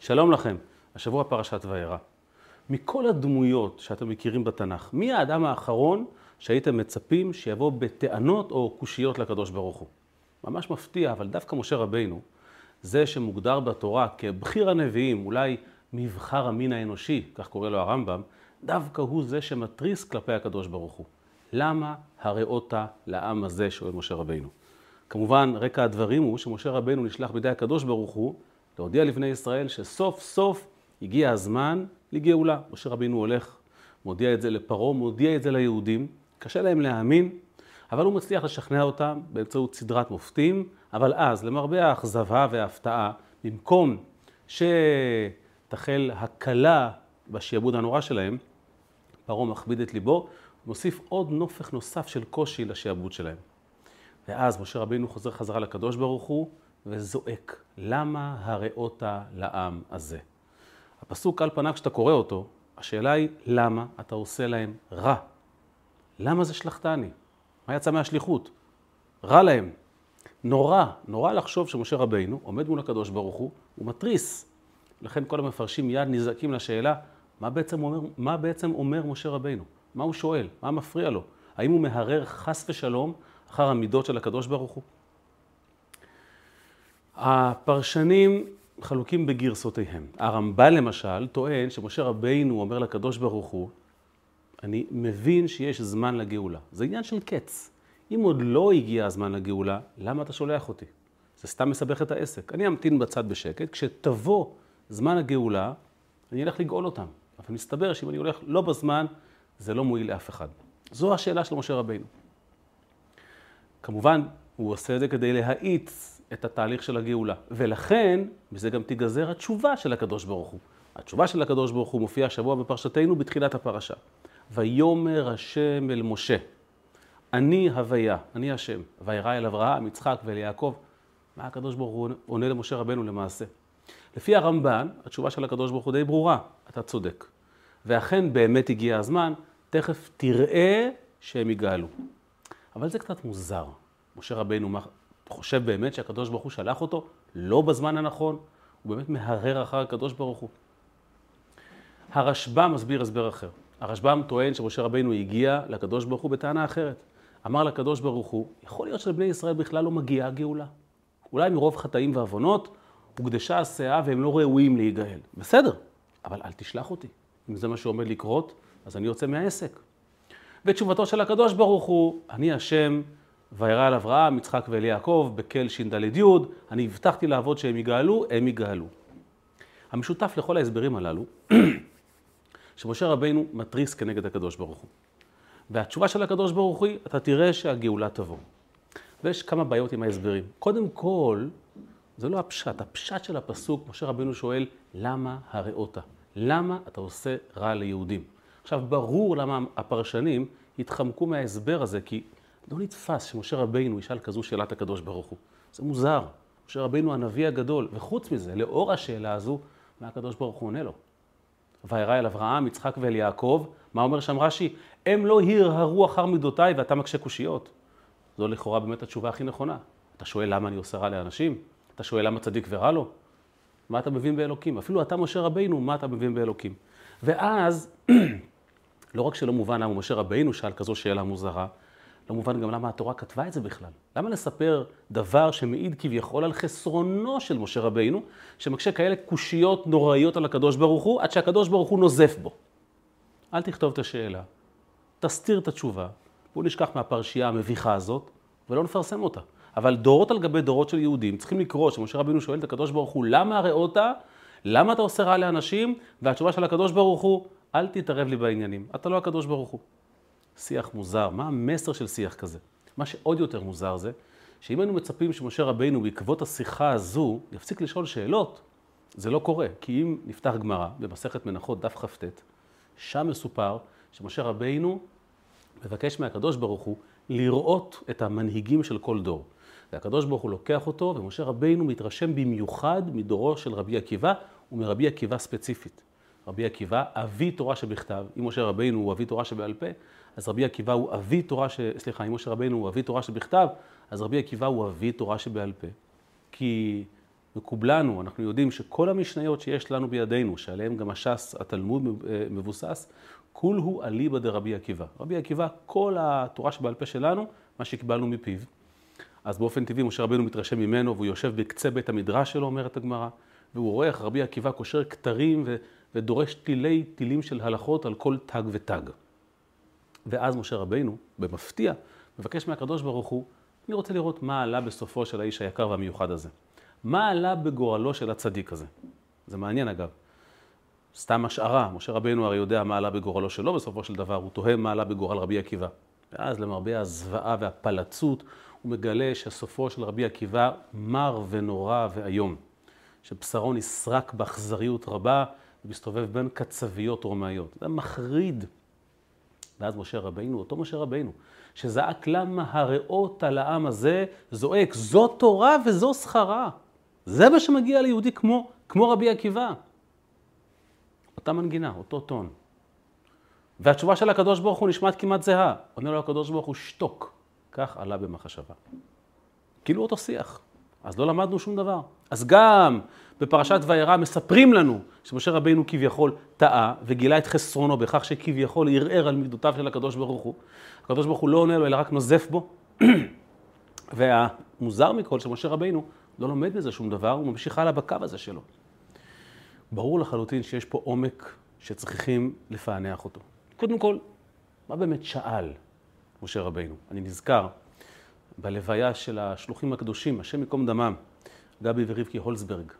שלום לכם, השבוע פרשת וירא. מכל הדמויות שאתם מכירים בתנ"ך, מי האדם האחרון שהייתם מצפים שיבוא בטענות או קושיות לקדוש ברוך הוא? ממש מפתיע, אבל דווקא משה רבינו, זה שמוגדר בתורה כבחיר הנביאים, אולי מבחר המין האנושי, כך קורא לו הרמב"ם, דווקא הוא זה שמתריס כלפי הקדוש ברוך הוא. למה הראות לעם הזה, שואל משה רבינו. כמובן, רקע הדברים הוא שמשה רבינו נשלח בידי הקדוש ברוך הוא להודיע לבני ישראל שסוף סוף הגיע הזמן לגאולה. משה רבינו הולך, מודיע את זה לפרעה, מודיע את זה ליהודים, קשה להם להאמין, אבל הוא מצליח לשכנע אותם באמצעות סדרת מופתים, אבל אז, למרבה האכזבה וההפתעה, במקום שתחל הקלה בשעבוד הנורא שלהם, פרעה מכביד את ליבו, מוסיף עוד נופך נוסף של קושי לשעבוד שלהם. ואז משה רבינו חוזר חזרה לקדוש ברוך הוא וזועק, למה הראות לעם הזה? הפסוק על פניו כשאתה קורא אותו, השאלה היא, למה אתה עושה להם רע? למה זה שלחתני? מה יצא מהשליחות? רע להם. נורא, נורא לחשוב שמשה רבינו עומד מול הקדוש ברוך הוא, הוא מתריס. לכן כל המפרשים מיד נזעקים לשאלה, מה בעצם אומר, מה בעצם אומר משה רבינו? מה הוא שואל? מה מפריע לו? האם הוא מהרר חס ושלום אחר המידות של הקדוש ברוך הוא? הפרשנים חלוקים בגרסותיהם. הרמב"ן למשל טוען שמשה רבינו אומר לקדוש ברוך הוא, אני מבין שיש זמן לגאולה. זה עניין של קץ. אם עוד לא הגיע הזמן לגאולה, למה אתה שולח אותי? זה סתם מסבך את העסק. אני אמתין בצד בשקט, כשתבוא זמן הגאולה, אני אלך לגאול אותם. אבל מסתבר שאם אני הולך לא בזמן, זה לא מועיל לאף אחד. זו השאלה של משה רבינו. כמובן, הוא עושה את זה כדי להאיץ את התהליך של הגאולה. ולכן, מזה גם תיגזר התשובה של הקדוש ברוך הוא. התשובה של הקדוש ברוך הוא מופיעה השבוע בפרשתנו בתחילת הפרשה. ויאמר השם אל משה, אני הוויה, אני השם, וירא אל אברהם, יצחק ואל יעקב. מה הקדוש ברוך הוא עונה למשה רבנו למעשה? לפי הרמב"ן, התשובה של הקדוש ברוך הוא די ברורה, אתה צודק. ואכן באמת הגיע הזמן, תכף תראה שהם יגאלו. אבל זה קצת מוזר. משה רבנו חושב באמת שהקדוש ברוך הוא שלח אותו לא בזמן הנכון, הוא באמת מהרהר אחר הקדוש ברוך הוא. הרשב"ם מסביר הסבר אחר. הרשב"ם טוען שמשה רבינו הגיע לקדוש ברוך הוא בטענה אחרת. אמר לקדוש ברוך הוא, יכול להיות שלבני ישראל בכלל לא מגיעה הגאולה. אולי מרוב חטאים ועוונות הוקדשה הסאה והם לא ראויים להיגאל. בסדר, אבל אל תשלח אותי. אם זה מה שעומד לקרות, אז אני יוצא מהעסק. ותשובתו של הקדוש ברוך הוא, אני השם, וירא על אברהם, יצחק ואל יעקב, בקל ש"ד י', אני הבטחתי לעבוד שהם יגאלו, הם יגאלו. המשותף לכל ההסברים הללו, שמשה רבינו מתריס כנגד הקדוש ברוך הוא. והתשובה של הקדוש ברוך הוא, אתה תראה שהגאולה תבוא. ויש כמה בעיות עם ההסברים. קודם כל, זה לא הפשט. הפשט של הפסוק, משה רבינו שואל, למה הראות? למה אתה עושה רע ליהודים? עכשיו, ברור למה הפרשנים התחמקו מההסבר הזה, כי לא נתפס שמשה רבינו ישאל כזו שאלת הקדוש ברוך הוא. זה מוזר. משה רבינו הנביא הגדול, וחוץ מזה, לאור השאלה הזו, מה הקדוש ברוך הוא עונה לו? וירא אל אברהם, יצחק ואל יעקב, מה אומר שם רש"י? הם לא הרהרו אחר מידותיי ואתה מקשה קושיות. זו לכאורה באמת התשובה הכי נכונה. אתה שואל למה אני עושה רע לאנשים? אתה שואל למה צדיק ורע לו? מה אתה מבין באלוקים? אפילו אתה, משה רבינו, מה אתה מבין באלוקים? ואז, לא רק שלא מובן למה משה רבינו שאל כזו שאלה מוזרה, לא מובן גם למה התורה כתבה את זה בכלל. למה לספר דבר שמעיד כביכול על חסרונו של משה רבינו, שמקשה כאלה קושיות נוראיות על הקדוש ברוך הוא, עד שהקדוש ברוך הוא נוזף בו. אל תכתוב את השאלה, תסתיר את התשובה, בואו נשכח מהפרשייה המביכה הזאת, ולא נפרסם אותה. אבל דורות על גבי דורות של יהודים צריכים לקרוא שמשה רבינו שואל את הקדוש ברוך הוא, למה הראות? למה אתה עושה רע לאנשים? והתשובה של הקדוש ברוך הוא, אל תתערב לי בעניינים, אתה לא הקדוש ברוך הוא. שיח מוזר, מה המסר של שיח כזה? מה שעוד יותר מוזר זה, שאם היינו מצפים שמשה רבינו בעקבות השיחה הזו יפסיק לשאול שאלות, זה לא קורה. כי אם נפתח גמרא במסכת מנחות דף כ"ט, שם מסופר שמשה רבינו מבקש מהקדוש ברוך הוא לראות את המנהיגים של כל דור. והקדוש ברוך הוא לוקח אותו, ומשה רבינו מתרשם במיוחד מדורו של רבי עקיבא ומרבי עקיבא ספציפית. רבי עקיבא, אבי תורה שבכתב, אם משה רבינו הוא אבי תורה שבעל פה, אז רבי עקיבא הוא אבי תורה ש... סליחה, אם משה רבינו הוא אבי תורה שבכתב, אז רבי עקיבא הוא אבי תורה שבעל פה. כי מקובלנו, אנחנו יודעים שכל המשניות שיש לנו בידינו, שעליהן גם הש"ס, התלמוד אה, מבוסס, כול הוא אליבא דרבי עקיבא. רבי עקיבא, כל התורה שבעל פה שלנו, מה שקיבלנו מפיו. אז באופן טבעי משה רבנו מתרשם ממנו, והוא יושב בקצה בית המדרש שלו, אומרת הגמרא, והוא רואה איך רבי עקיבא קושר כתרים ודורש תילי תילים של הלכות על כל תג ותג. ואז משה רבנו, במפתיע, מבקש מהקדוש ברוך הוא, אני רוצה לראות מה עלה בסופו של האיש היקר והמיוחד הזה. מה עלה בגורלו של הצדיק הזה? זה מעניין אגב. סתם השערה, משה רבנו הרי יודע מה עלה בגורלו שלו בסופו של דבר, הוא תוהה מה עלה בגורל רבי עקיבא. ואז למרבה הזוועה והפלצות, הוא מגלה שסופו של רבי עקיבא מר ונורא ואיום. שבשרו נסרק באכזריות רבה ומסתובב בין קצביות רומאיות. זה מחריד. ואז משה רבינו, אותו משה רבינו, שזעק למה הרעות על העם הזה, זועק, זו תורה וזו שכרה. זה מה שמגיע ליהודי כמו, כמו רבי עקיבא. אותה מנגינה, אותו טון. והתשובה של הקדוש ברוך הוא נשמעת כמעט זהה. עונה לו הקדוש ברוך הוא, שתוק. כך עלה במחשבה. כאילו אותו שיח. אז לא למדנו שום דבר. אז גם בפרשת וירא מספרים לנו שמשה רבינו כביכול טעה וגילה את חסרונו בכך שכביכול ערער על מידותיו של הקדוש ברוך הוא. הקדוש ברוך הוא לא עונה לו אלא רק נוזף בו. והמוזר מכל שמשה רבינו לא לומד מזה שום דבר, הוא ממשיך הלאה בקו הזה שלו. ברור לחלוטין שיש פה עומק שצריכים לפענח אותו. קודם כל, מה באמת שאל משה רבינו? אני נזכר בלוויה של השלוחים הקדושים, השם ייקום דמם, גבי ורבקי הולצברג.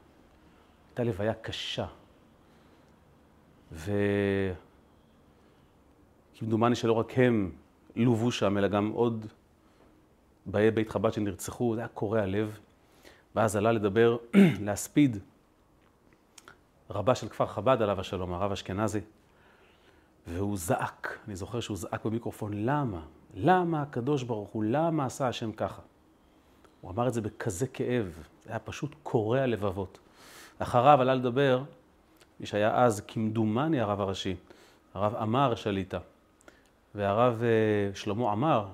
הייתה לוויה קשה. וכמדומני שלא רק הם לוו שם, אלא גם עוד באי בית חב"ד שנרצחו, זה היה קורע לב. ואז עלה לדבר, להספיד רבה של כפר חב"ד עליו השלום, הרב אשכנזי. והוא זעק, אני זוכר שהוא זעק במיקרופון, למה? למה הקדוש ברוך הוא, למה עשה השם ככה? הוא אמר את זה בכזה כאב, זה היה פשוט קורע לבבות. אחריו עלה לדבר מי שהיה אז כמדומני הרב הראשי, הרב עמר שליטה. והרב אה, שלמה עמר,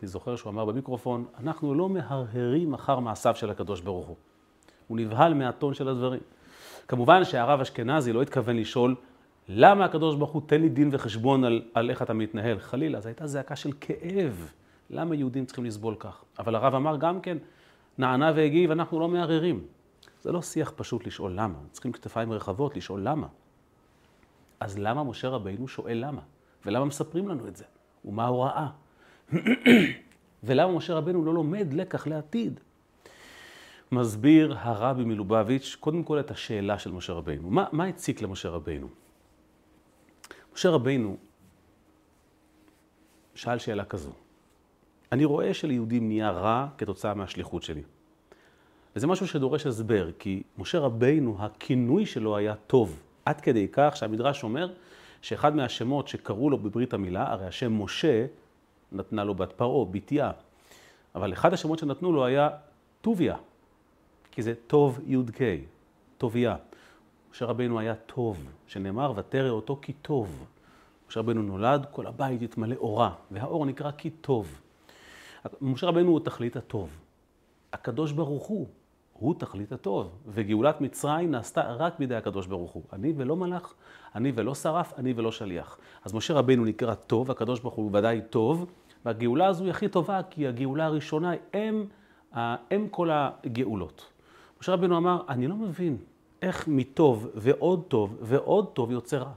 אני זוכר שהוא אמר במיקרופון, אנחנו לא מהרהרים אחר מעשיו של הקדוש ברוך הוא. הוא נבהל מהטון של הדברים. כמובן שהרב אשכנזי לא התכוון לשאול למה הקדוש ברוך הוא תן לי דין וחשבון על, על איך אתה מתנהל? חלילה, זו הייתה זעקה של כאב. למה יהודים צריכים לסבול כך? אבל הרב אמר גם כן, נענה והגיב, אנחנו לא מערערים. זה לא שיח פשוט לשאול למה, צריכים כתפיים רחבות לשאול למה. אז למה משה רבינו שואל למה? ולמה מספרים לנו את זה? ומה ההוראה? ולמה משה רבינו לא לומד לקח לעתיד? מסביר הרבי מלובביץ' קודם כל את השאלה של משה רבינו. מה, מה הציק למשה רבינו? משה רבינו שאל שאלה כזו, אני רואה שליהודים נהיה רע כתוצאה מהשליחות שלי. וזה משהו שדורש הסבר, כי משה רבינו, הכינוי שלו היה טוב, עד כדי כך שהמדרש אומר שאחד מהשמות שקראו לו בברית המילה, הרי השם משה נתנה לו בת פרעה, בתיה, אבל אחד השמות שנתנו לו היה טוביה, כי זה טוב י"ק, טוביה. משה רבינו היה טוב, שנאמר, ותרא אותו כי טוב. משה רבינו נולד, כל הבית התמלא אורה, והאור נקרא כי טוב. משה רבינו הוא תכלית הטוב. הקדוש ברוך הוא, הוא תכלית הטוב, וגאולת מצרים נעשתה רק בידי הקדוש ברוך הוא. אני ולא מלאך, אני ולא שרף, אני ולא שליח. אז משה רבינו נקרא טוב, הקדוש ברוך הוא ודאי טוב, והגאולה הזו היא הכי טובה, כי הגאולה הראשונה אם, אם כל הגאולות. משה רבינו אמר, אני לא מבין איך מטוב ועוד טוב ועוד טוב יוצא רע.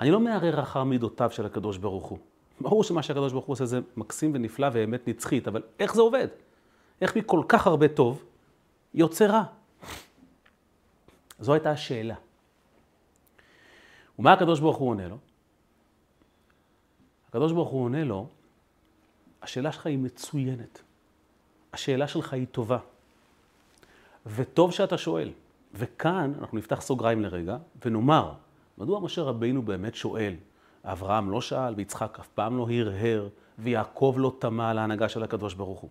אני לא מערער אחר מידותיו של הקדוש ברוך הוא. ברור שמה שהקדוש ברוך הוא עושה זה מקסים ונפלא ואמת נצחית, אבל איך זה עובד? איך מכל כך הרבה טוב יוצא רע? זו הייתה השאלה. ומה הקדוש ברוך הוא עונה לו? הקדוש ברוך הוא עונה לו, השאלה שלך היא מצוינת. השאלה שלך היא טובה. וטוב שאתה שואל. וכאן אנחנו נפתח סוגריים לרגע ונאמר, מדוע משה רבינו באמת שואל? אברהם לא שאל ויצחק אף פעם לא הרהר ויעקב לא טמא על ההנהגה של הקדוש ברוך הוא.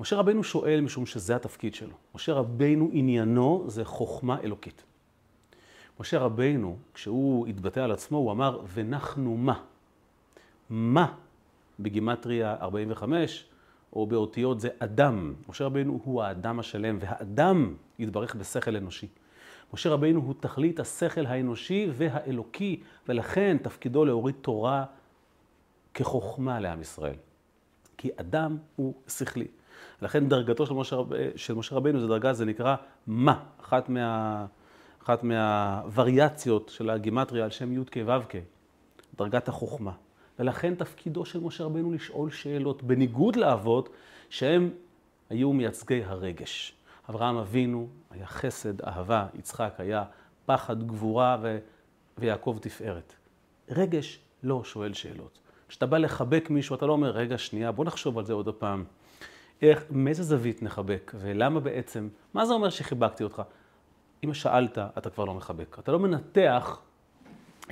משה רבינו שואל משום שזה התפקיד שלו. משה רבינו עניינו זה חוכמה אלוקית. משה רבינו, כשהוא התבטא על עצמו, הוא אמר, ונחנו מה? מה בגימטריה 45 או באותיות זה אדם. משה רבינו הוא האדם השלם, והאדם יתברך בשכל אנושי. משה רבינו הוא תכלית השכל האנושי והאלוקי, ולכן תפקידו להוריד תורה כחוכמה לעם ישראל. כי אדם הוא שכלי. לכן דרגתו של משה, רב... של משה רבינו זה דרגה, זה נקרא מה, אחת, מה... אחת מהווריאציות של הגימטריה על שם י' כ' ו' כ', דרגת החוכמה. ולכן תפקידו של משה רבינו לשאול שאלות, בניגוד לאבות שהם היו מייצגי הרגש. אברהם אבינו היה חסד, אהבה, יצחק היה פחד, גבורה ו... ויעקב תפארת. רגש לא שואל שאלות. כשאתה בא לחבק מישהו, אתה לא אומר, רגע, שנייה, בוא נחשוב על זה עוד פעם. איך, מאיזה זווית נחבק, ולמה בעצם, מה זה אומר שחיבקתי אותך? אם שאלת, אתה כבר לא מחבק. אתה לא מנתח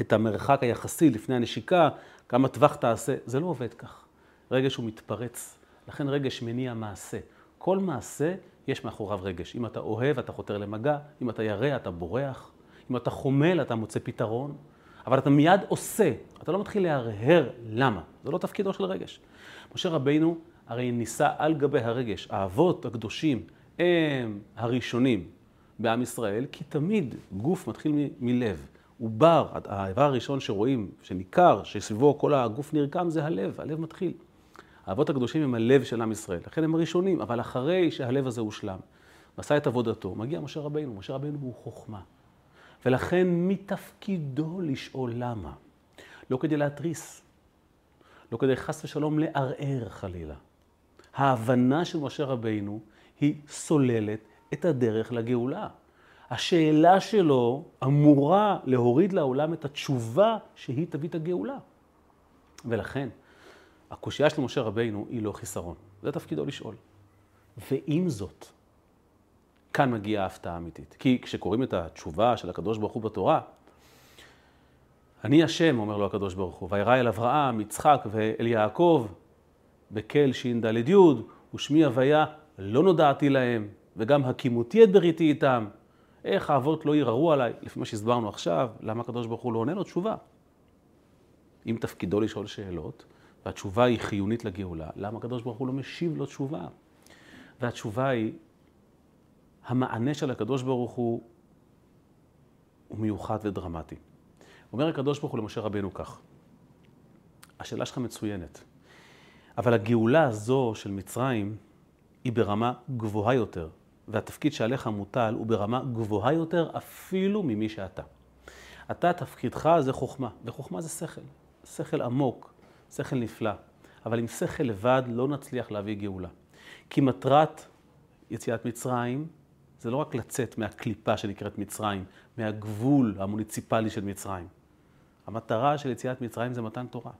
את המרחק היחסי לפני הנשיקה, כמה טווח תעשה, זה לא עובד כך. רגש הוא מתפרץ, לכן רגש מניע מעשה. כל מעשה, יש מאחוריו רגש. אם אתה אוהב, אתה חותר למגע, אם אתה ירא, אתה בורח, אם אתה חומל, אתה מוצא פתרון, אבל אתה מיד עושה, אתה לא מתחיל להרהר למה. זה לא תפקידו של רגש. משה רבינו הרי ניסה על גבי הרגש. האבות הקדושים הם הראשונים בעם ישראל, כי תמיד גוף מתחיל מ- מלב. עובר, האיבר הראשון שרואים, שניכר, שסביבו כל הגוף נרקם, זה הלב, הלב מתחיל. האבות הקדושים הם הלב של עם ישראל, לכן הם הראשונים, אבל אחרי שהלב הזה הושלם, ועשה את עבודתו, מגיע משה רבינו, משה רבינו הוא חוכמה. ולכן מתפקידו לשאול למה. לא כדי להתריס, לא כדי חס ושלום לערער חלילה. ההבנה של משה רבינו היא סוללת את הדרך לגאולה. השאלה שלו אמורה להוריד לעולם את התשובה שהיא תביא את הגאולה. ולכן, הקושייה של משה רבינו היא לא חיסרון. זה תפקידו לשאול. ועם זאת, כאן מגיעה ההפתעה האמיתית. כי כשקוראים את התשובה של הקדוש ברוך הוא בתורה, אני השם, אומר לו הקדוש ברוך הוא, וירא אל אברהם, יצחק ואל יעקב, בקל ש"ד י', ושמי הוויה לא נודעתי להם, וגם הקימותי את בריתי איתם. איך האבות לא ירערו עליי, לפי מה שהסברנו עכשיו, למה הקדוש ברוך הוא לא עונה לו תשובה? אם תפקידו לשאול שאלות, והתשובה היא חיונית לגאולה, למה הקדוש ברוך הוא לא משיב לו תשובה? והתשובה היא, המענה של הקדוש ברוך הוא הוא מיוחד ודרמטי. אומר הקדוש ברוך הוא למשה רבנו כך, השאלה שלך מצוינת, אבל הגאולה הזו של מצרים היא ברמה גבוהה יותר, והתפקיד שעליך מוטל הוא ברמה גבוהה יותר אפילו ממי שאתה. אתה, תפקידך זה חוכמה, וחוכמה זה שכל, שכל עמוק, שכל נפלא, אבל עם שכל לבד לא נצליח להביא גאולה. כי מטרת יציאת מצרים זה לא רק לצאת מהקליפה שנקראת מצרים, מהגבול המוניציפלי של מצרים. המטרה של יציאת מצרים זה מתן תורה.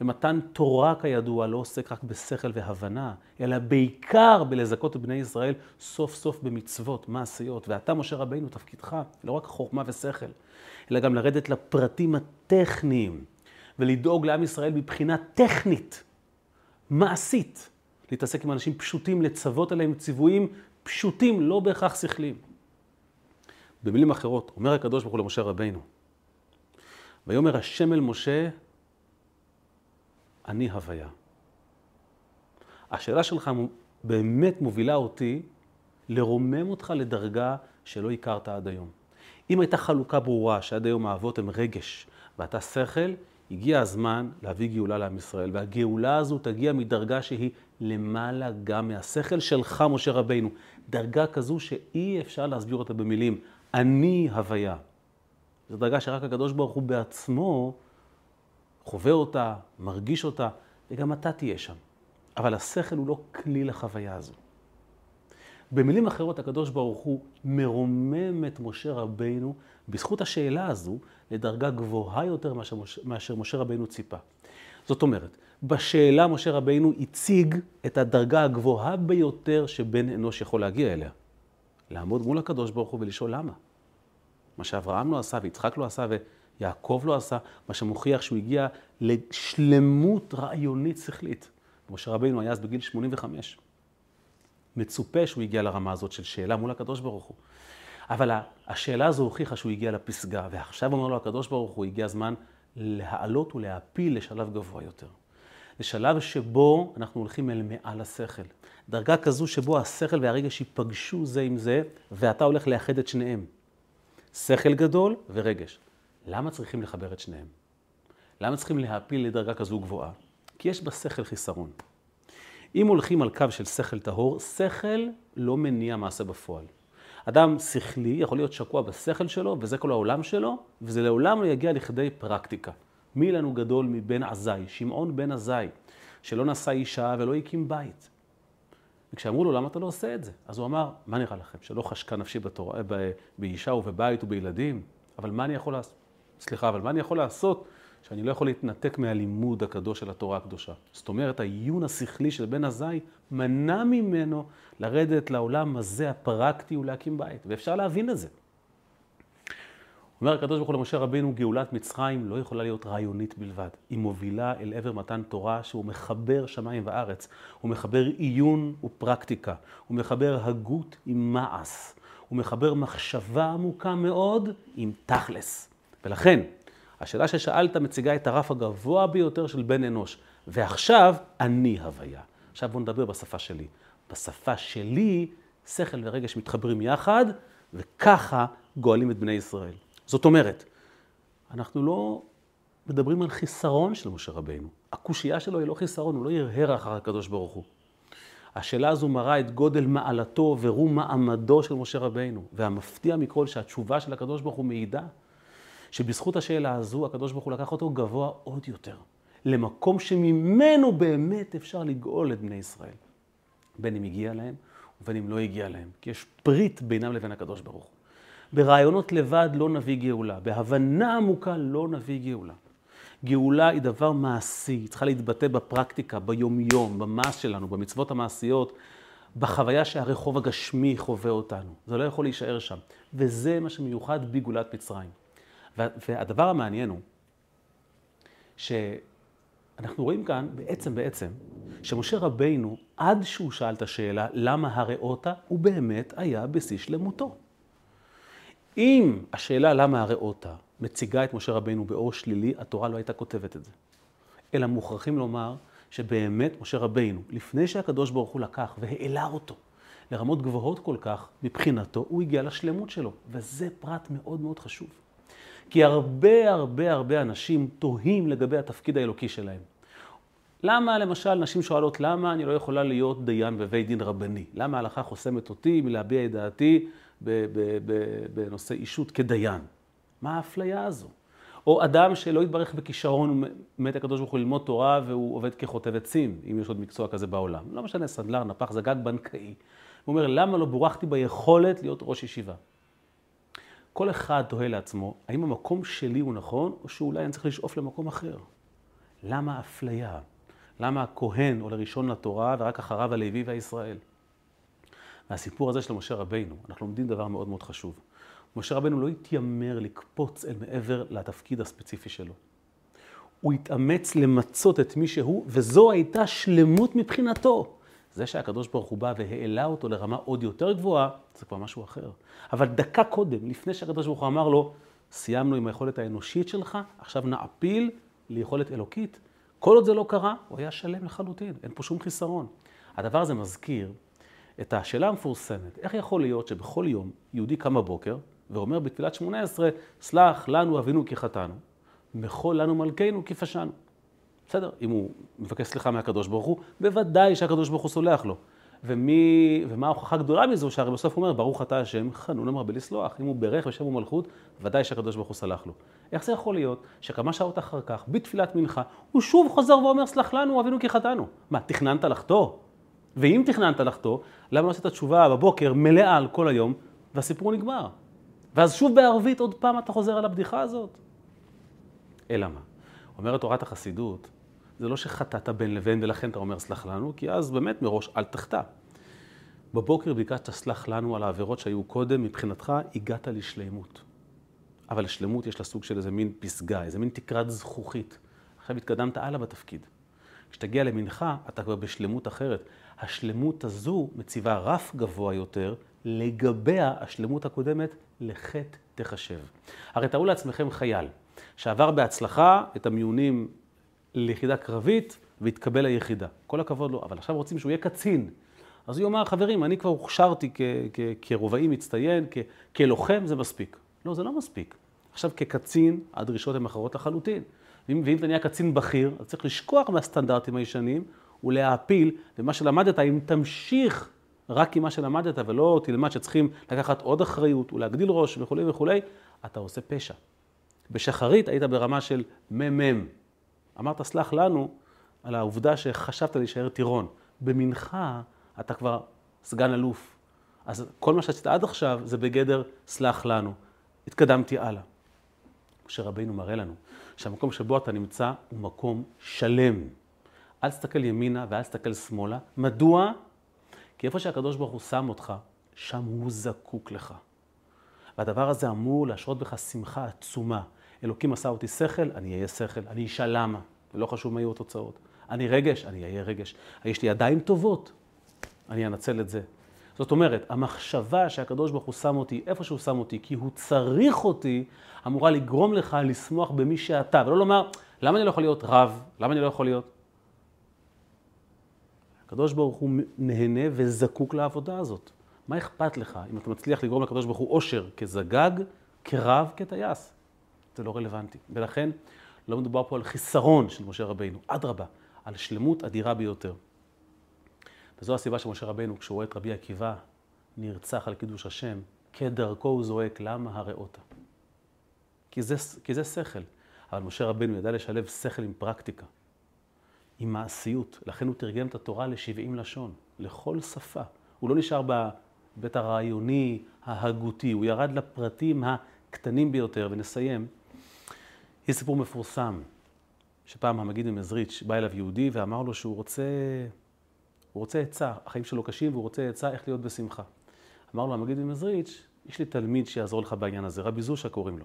ומתן תורה, כידוע, לא עוסק רק בשכל והבנה, אלא בעיקר בלזכות את בני ישראל סוף סוף במצוות מעשיות. ואתה, משה רבינו, תפקידך, לא רק חוכמה ושכל, אלא גם לרדת לפרטים הטכניים, ולדאוג לעם ישראל מבחינה טכנית, מעשית, להתעסק עם אנשים פשוטים, לצוות עליהם ציוויים פשוטים, לא בהכרח שכליים. במילים אחרות, אומר הקדוש ברוך הוא למשה רבינו, ויאמר השם אל משה, אני הוויה. השאלה שלך באמת מובילה אותי לרומם אותך לדרגה שלא הכרת עד היום. אם הייתה חלוקה ברורה שעד היום האבות הם רגש ואתה שכל, הגיע הזמן להביא גאולה לעם ישראל, והגאולה הזו תגיע מדרגה שהיא למעלה גם מהשכל שלך, משה רבינו. דרגה כזו שאי אפשר להסביר אותה במילים. אני הוויה. זו דרגה שרק הקדוש ברוך הוא בעצמו חווה אותה, מרגיש אותה, וגם אתה תהיה שם. אבל השכל הוא לא כלי לחוויה הזו. במילים אחרות, הקדוש ברוך הוא מרומם את משה רבינו בזכות השאלה הזו לדרגה גבוהה יותר מאשר, מאשר משה רבינו ציפה. זאת אומרת, בשאלה משה רבינו הציג את הדרגה הגבוהה ביותר שבן אנוש יכול להגיע אליה. לעמוד מול הקדוש ברוך הוא ולשאול למה. מה שאברהם לא עשה ויצחק לא עשה ויעקב לא עשה, מה שמוכיח שהוא הגיע לשלמות רעיונית שכלית. משה רבינו היה אז בגיל 85. מצופה שהוא הגיע לרמה הזאת של שאלה מול הקדוש ברוך הוא. אבל השאלה הזו הוכיחה שהוא הגיע לפסגה, ועכשיו אומר לו הקדוש ברוך הוא, הגיע הזמן להעלות ולהעפיל לשלב גבוה יותר. זה שלב שבו אנחנו הולכים אל מעל השכל. דרגה כזו שבו השכל והרגש ייפגשו זה עם זה, ואתה הולך לאחד את שניהם. שכל גדול ורגש. למה צריכים לחבר את שניהם? למה צריכים להעפיל לדרגה כזו גבוהה? כי יש בשכל חיסרון. אם הולכים על קו של שכל טהור, שכל לא מניע מעשה בפועל. אדם שכלי יכול להיות שקוע בשכל שלו, וזה כל העולם שלו, וזה לעולם לא יגיע לכדי פרקטיקה. מי לנו גדול מבן עזאי? שמעון בן עזאי, שלא נשא אישה ולא הקים בית. וכשאמרו לו, למה אתה לא עושה את זה? אז הוא אמר, מה נראה לכם, שלא חשקה נפשי בתורה, באישה ובבית ובילדים? אבל מה אני יכול לעשות? סליחה, אבל מה אני יכול לעשות שאני לא יכול להתנתק מהלימוד הקדוש של התורה הקדושה? זאת אומרת, העיון השכלי של בן עזאי מנע ממנו לרדת לעולם הזה הפרקטי ולהקים בית, ואפשר להבין את זה. אומר הקדוש ברוך הוא למשה רבינו, גאולת מצרים לא יכולה להיות רעיונית בלבד. היא מובילה אל עבר מתן תורה שהוא מחבר שמיים וארץ. הוא מחבר עיון ופרקטיקה. הוא מחבר הגות עם מעש. הוא מחבר מחשבה עמוקה מאוד עם תכלס. ולכן, השאלה ששאלת מציגה את הרף הגבוה ביותר של בן אנוש. ועכשיו, אני הוויה. עכשיו בואו נדבר בשפה שלי. בשפה שלי, שכל ורגש מתחברים יחד, וככה גואלים את בני ישראל. זאת אומרת, אנחנו לא מדברים על חיסרון של משה רבינו. הקושייה שלו היא לא חיסרון, הוא לא ירהר אחר הקדוש ברוך הוא. השאלה הזו מראה את גודל מעלתו ורום מעמדו של משה רבינו. והמפתיע מכל שהתשובה של הקדוש ברוך הוא מעידה שבזכות השאלה הזו הקדוש ברוך הוא לקח אותו גבוה עוד יותר. למקום שממנו באמת אפשר לגאול את בני ישראל. בין אם הגיע להם ובין אם לא הגיע להם. כי יש ברית בינם לבין הקדוש ברוך הוא. ברעיונות לבד לא נביא גאולה, בהבנה עמוקה לא נביא גאולה. גאולה היא דבר מעשי, היא צריכה להתבטא בפרקטיקה, ביומיום, במעש שלנו, במצוות המעשיות, בחוויה שהרחוב הגשמי חווה אותנו. זה לא יכול להישאר שם. וזה מה שמיוחד בגאולת מצרים. והדבר המעניין הוא, שאנחנו רואים כאן בעצם בעצם, שמשה רבינו, עד שהוא שאל את השאלה למה הראותה, הוא באמת היה בשיא שלמותו. אם השאלה למה הראותה מציגה את משה רבינו באור שלילי, התורה לא הייתה כותבת את זה. אלא מוכרחים לומר שבאמת משה רבינו, לפני שהקדוש ברוך הוא לקח והעלה אותו לרמות גבוהות כל כך, מבחינתו הוא הגיע לשלמות שלו. וזה פרט מאוד מאוד חשוב. כי הרבה הרבה הרבה אנשים תוהים לגבי התפקיד האלוקי שלהם. למה למשל נשים שואלות למה אני לא יכולה להיות דיין בבית דין רבני? למה ההלכה חוסמת אותי מלהביע את דעתי בנושא אישות כדיין. מה האפליה הזו? או אדם שלא יתברך בכישרון, מת הקדוש ברוך הוא ללמוד תורה והוא עובד כחוטב עצים, אם יש עוד מקצוע כזה בעולם. לא משנה, סנדלר, נפח, זגג בנקאי. הוא אומר, למה לא בורכתי ביכולת להיות ראש ישיבה? כל אחד תוהה לעצמו, האם המקום שלי הוא נכון, או שאולי אני צריך לשאוף למקום אחר? למה אפליה? למה הכהן עולה ראשון לתורה ורק אחריו הלוי והישראל? מהסיפור הזה של משה רבינו, אנחנו לומדים דבר מאוד מאוד חשוב. משה רבינו לא התיימר לקפוץ אל מעבר לתפקיד הספציפי שלו. הוא התאמץ למצות את מי שהוא, וזו הייתה שלמות מבחינתו. זה שהקדוש ברוך הוא בא והעלה אותו לרמה עוד יותר גבוהה, זה כבר משהו אחר. אבל דקה קודם, לפני שהקדוש ברוך הוא אמר לו, סיימנו עם היכולת האנושית שלך, עכשיו נעפיל ליכולת אלוקית. כל עוד זה לא קרה, הוא היה שלם לחלוטין, אין פה שום חיסרון. הדבר הזה מזכיר את השאלה המפורסמת, איך יכול להיות שבכל יום יהודי קם בבוקר ואומר בתפילת שמונה עשרה, סלח לנו אבינו כי חטאנו, מחול לנו מלכנו כי פשענו. בסדר, אם הוא מבקש סליחה מהקדוש ברוך הוא, בוודאי שהקדוש ברוך הוא סולח לו. ומי, ומה ההוכחה הגדולה מזו, שהרי בסוף הוא אומר, ברוך אתה השם, חנון המרבה לסלוח. אם הוא בירך בשם ומלכות, ודאי שהקדוש ברוך הוא סלח לו. איך זה יכול להיות שכמה שעות אחר כך, בתפילת מנחה, הוא שוב חוזר ואומר, סלח לנו, אבינו כי חטאנו. מה, תכננת לחטוא? ואם תכננת לחטוא, למה לא עשית תשובה בבוקר מלאה על כל היום, והסיפור נגמר? ואז שוב בערבית עוד פעם אתה חוזר על הבדיחה הזאת? אלא מה? אומרת תורת החסידות, זה לא שחטאת בין לבין ולכן אתה אומר סלח לנו, כי אז באמת מראש אל תחטא. בבוקר ביקשת סלח לנו על העבירות שהיו קודם, מבחינתך הגעת לשלמות. אבל לשלמות יש לה סוג של איזה מין פסגה, איזה מין תקרת זכוכית. עכשיו התקדמת הלאה בתפקיד. כשתגיע למנחה, אתה כבר בשלמות אחרת. השלמות הזו מציבה רף גבוה יותר, לגביה השלמות הקודמת לחטא תחשב. הרי תארו לעצמכם חייל שעבר בהצלחה את המיונים ליחידה קרבית ויתקבל ליחידה. כל הכבוד לו, אבל עכשיו רוצים שהוא יהיה קצין. אז הוא יאמר, חברים, אני כבר הוכשרתי כרובעי מצטיין, כלוחם, זה מספיק. לא, זה לא מספיק. עכשיו, כקצין, הדרישות הן אחרות לחלוטין. ואם, אתה נהיה קצין בכיר, אז צריך לשכוח מהסטנדרטים הישנים ולהעפיל, ומה שלמדת, אם תמשיך רק עם מה שלמדת ולא תלמד שצריכים לקחת עוד אחריות ולהגדיל ראש וכולי וכולי, אתה עושה פשע. בשחרית היית ברמה של מ"מ. אמרת, סלח לנו על העובדה שחשבת להישאר טירון. במנחה אתה כבר סגן אלוף. אז כל מה שעשית עד עכשיו זה בגדר סלח לנו. התקדמתי הלאה. משה רבינו מראה לנו שהמקום שבו אתה נמצא הוא מקום שלם. אל תסתכל ימינה ואל תסתכל שמאלה. מדוע? כי איפה שהקדוש ברוך הוא שם אותך, שם הוא זקוק לך. והדבר הזה אמור להשרות בך שמחה עצומה. אלוקים עשה אותי שכל, אני אהיה שכל, אני אשאל למה, ולא חשוב מה יהיו התוצאות. אני רגש, אני אהיה רגש. יש לי ידיים טובות, אני אנצל את זה. זאת אומרת, המחשבה שהקדוש ברוך הוא שם אותי איפה שהוא שם אותי, כי הוא צריך אותי, אמורה לגרום לך לשמוח במי שאתה, ולא לומר, למה אני לא יכול להיות רב? למה אני לא יכול להיות? הקדוש ברוך הוא נהנה וזקוק לעבודה הזאת. מה אכפת לך אם אתה מצליח לגרום לקדוש ברוך הוא עושר כזגג, כרב, כטייס? זה לא רלוונטי. ולכן לא מדובר פה על חיסרון של משה רבינו, אדרבה, על שלמות אדירה ביותר. וזו הסיבה שמשה רבינו, כשהוא רואה את רבי עקיבא נרצח על קידוש השם, כדרכו הוא זועק, למה הראותה? כי כי זה שכל. אבל משה רבינו ידע לשלב שכל עם פרקטיקה, עם מעשיות. לכן הוא תרגם את התורה ל-70 לשון, לכל שפה. הוא לא נשאר בבית הרעיוני, ההגותי, הוא ירד לפרטים הקטנים ביותר, ונסיים. יש סיפור מפורסם, שפעם המגיד ממזריץ' בא אליו יהודי ואמר לו שהוא רוצה, הוא רוצה עצה, החיים שלו קשים והוא רוצה עצה איך להיות בשמחה. אמר לו המגיד ממזריץ', יש לי תלמיד שיעזור לך בעניין הזה, רבי זושה קוראים לו.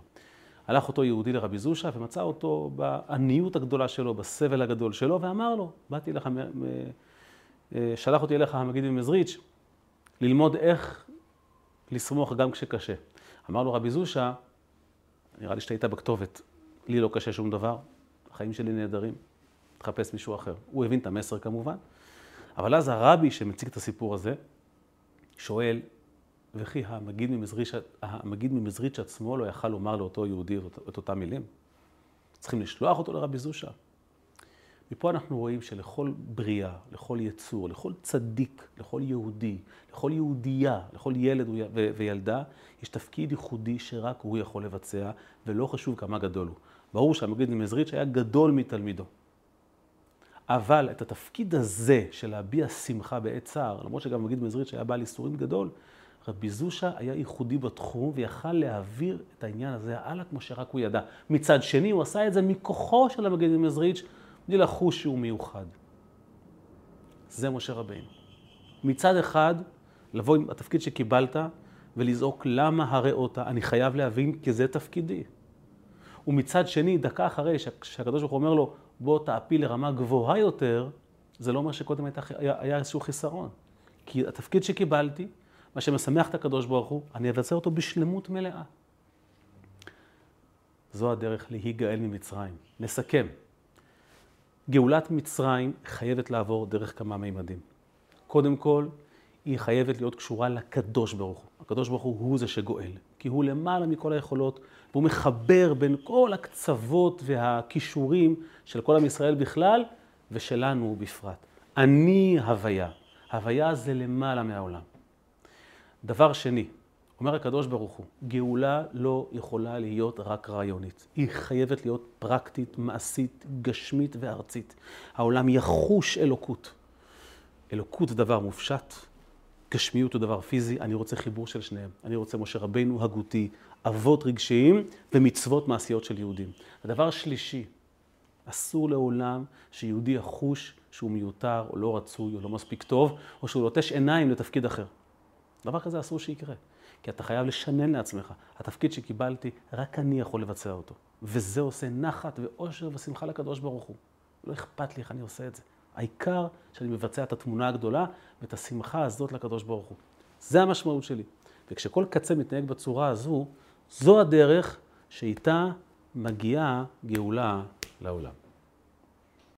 הלך אותו יהודי לרבי זושה ומצא אותו בעניות הגדולה שלו, בסבל הגדול שלו, ואמר לו, באתי אליך, אה, שלח אותי אליך המגיד ממזריץ', ללמוד איך לשמוח גם כשקשה. אמר לו רבי זושה, נראה לי שאתה היית בכתובת, לי לא קשה שום דבר, החיים שלי נהדרים, תחפש מישהו אחר. הוא הבין את המסר כמובן, אבל אז הרבי שמציג את הסיפור הזה, שואל, וכי המגיד ממזריץ', המגיד ממזריץ' עצמו לא יכל לומר לאותו יהודי את אותם מילים? צריכים לשלוח אותו לרבי זושה. מפה אנחנו רואים שלכל בריאה, לכל יצור, לכל צדיק, לכל יהודי, לכל יהודייה, לכל ילד וילדה, יש תפקיד ייחודי שרק הוא יכול לבצע, ולא חשוב כמה גדול הוא. ברור שהמגיד ממזריץ' היה גדול מתלמידו. אבל את התפקיד הזה של להביע שמחה בעת צער, למרות שגם המגיד ממזריץ' היה בעל איסורים גדול, רבי זושה היה ייחודי בתחום ויכל להעביר את העניין הזה הלאה כמו שרק הוא ידע. מצד שני, הוא עשה את זה מכוחו של המגיד ממזריץ', בלי לחוש שהוא מיוחד. זה משה רבינו. מצד אחד, לבוא עם התפקיד שקיבלת ולזעוק למה הריאות, אני חייב להבין כי זה תפקידי. ומצד שני, דקה אחרי שהקדוש ברוך הוא אומר לו, בוא תעפיל לרמה גבוהה יותר, זה לא אומר שקודם היה, היה איזשהו חיסרון. כי התפקיד שקיבלתי, מה שמשמח את הקדוש ברוך הוא, אני אבצע אותו בשלמות מלאה. זו הדרך להיגאל ממצרים. נסכם. גאולת מצרים חייבת לעבור דרך כמה מימדים. קודם כל, היא חייבת להיות קשורה לקדוש ברוך הוא. הקדוש ברוך הוא הוא זה שגואל, כי הוא למעלה מכל היכולות, והוא מחבר בין כל הקצוות והכישורים של כל עם ישראל בכלל, ושלנו בפרט. אני הוויה. הוויה זה למעלה מהעולם. דבר שני, אומר הקדוש ברוך הוא, גאולה לא יכולה להיות רק רעיונית. היא חייבת להיות פרקטית, מעשית, גשמית וארצית. העולם יחוש אלוקות. אלוקות זה דבר מופשט, גשמיות הוא דבר פיזי, אני רוצה חיבור של שניהם. אני רוצה משה רבינו הגותי, אבות רגשיים ומצוות מעשיות של יהודים. הדבר השלישי, אסור לעולם שיהודי יחוש שהוא מיותר או לא רצוי או לא מספיק טוב, או שהוא לוטש עיניים לתפקיד אחר. דבר כזה אסור שיקרה. כי אתה חייב לשנן לעצמך. התפקיד שקיבלתי, רק אני יכול לבצע אותו. וזה עושה נחת ואושר ושמחה לקדוש ברוך הוא. לא אכפת לי איך אני עושה את זה. העיקר שאני מבצע את התמונה הגדולה ואת השמחה הזאת לקדוש ברוך הוא. זה המשמעות שלי. וכשכל קצה מתנהג בצורה הזו, זו הדרך שאיתה מגיעה גאולה לעולם.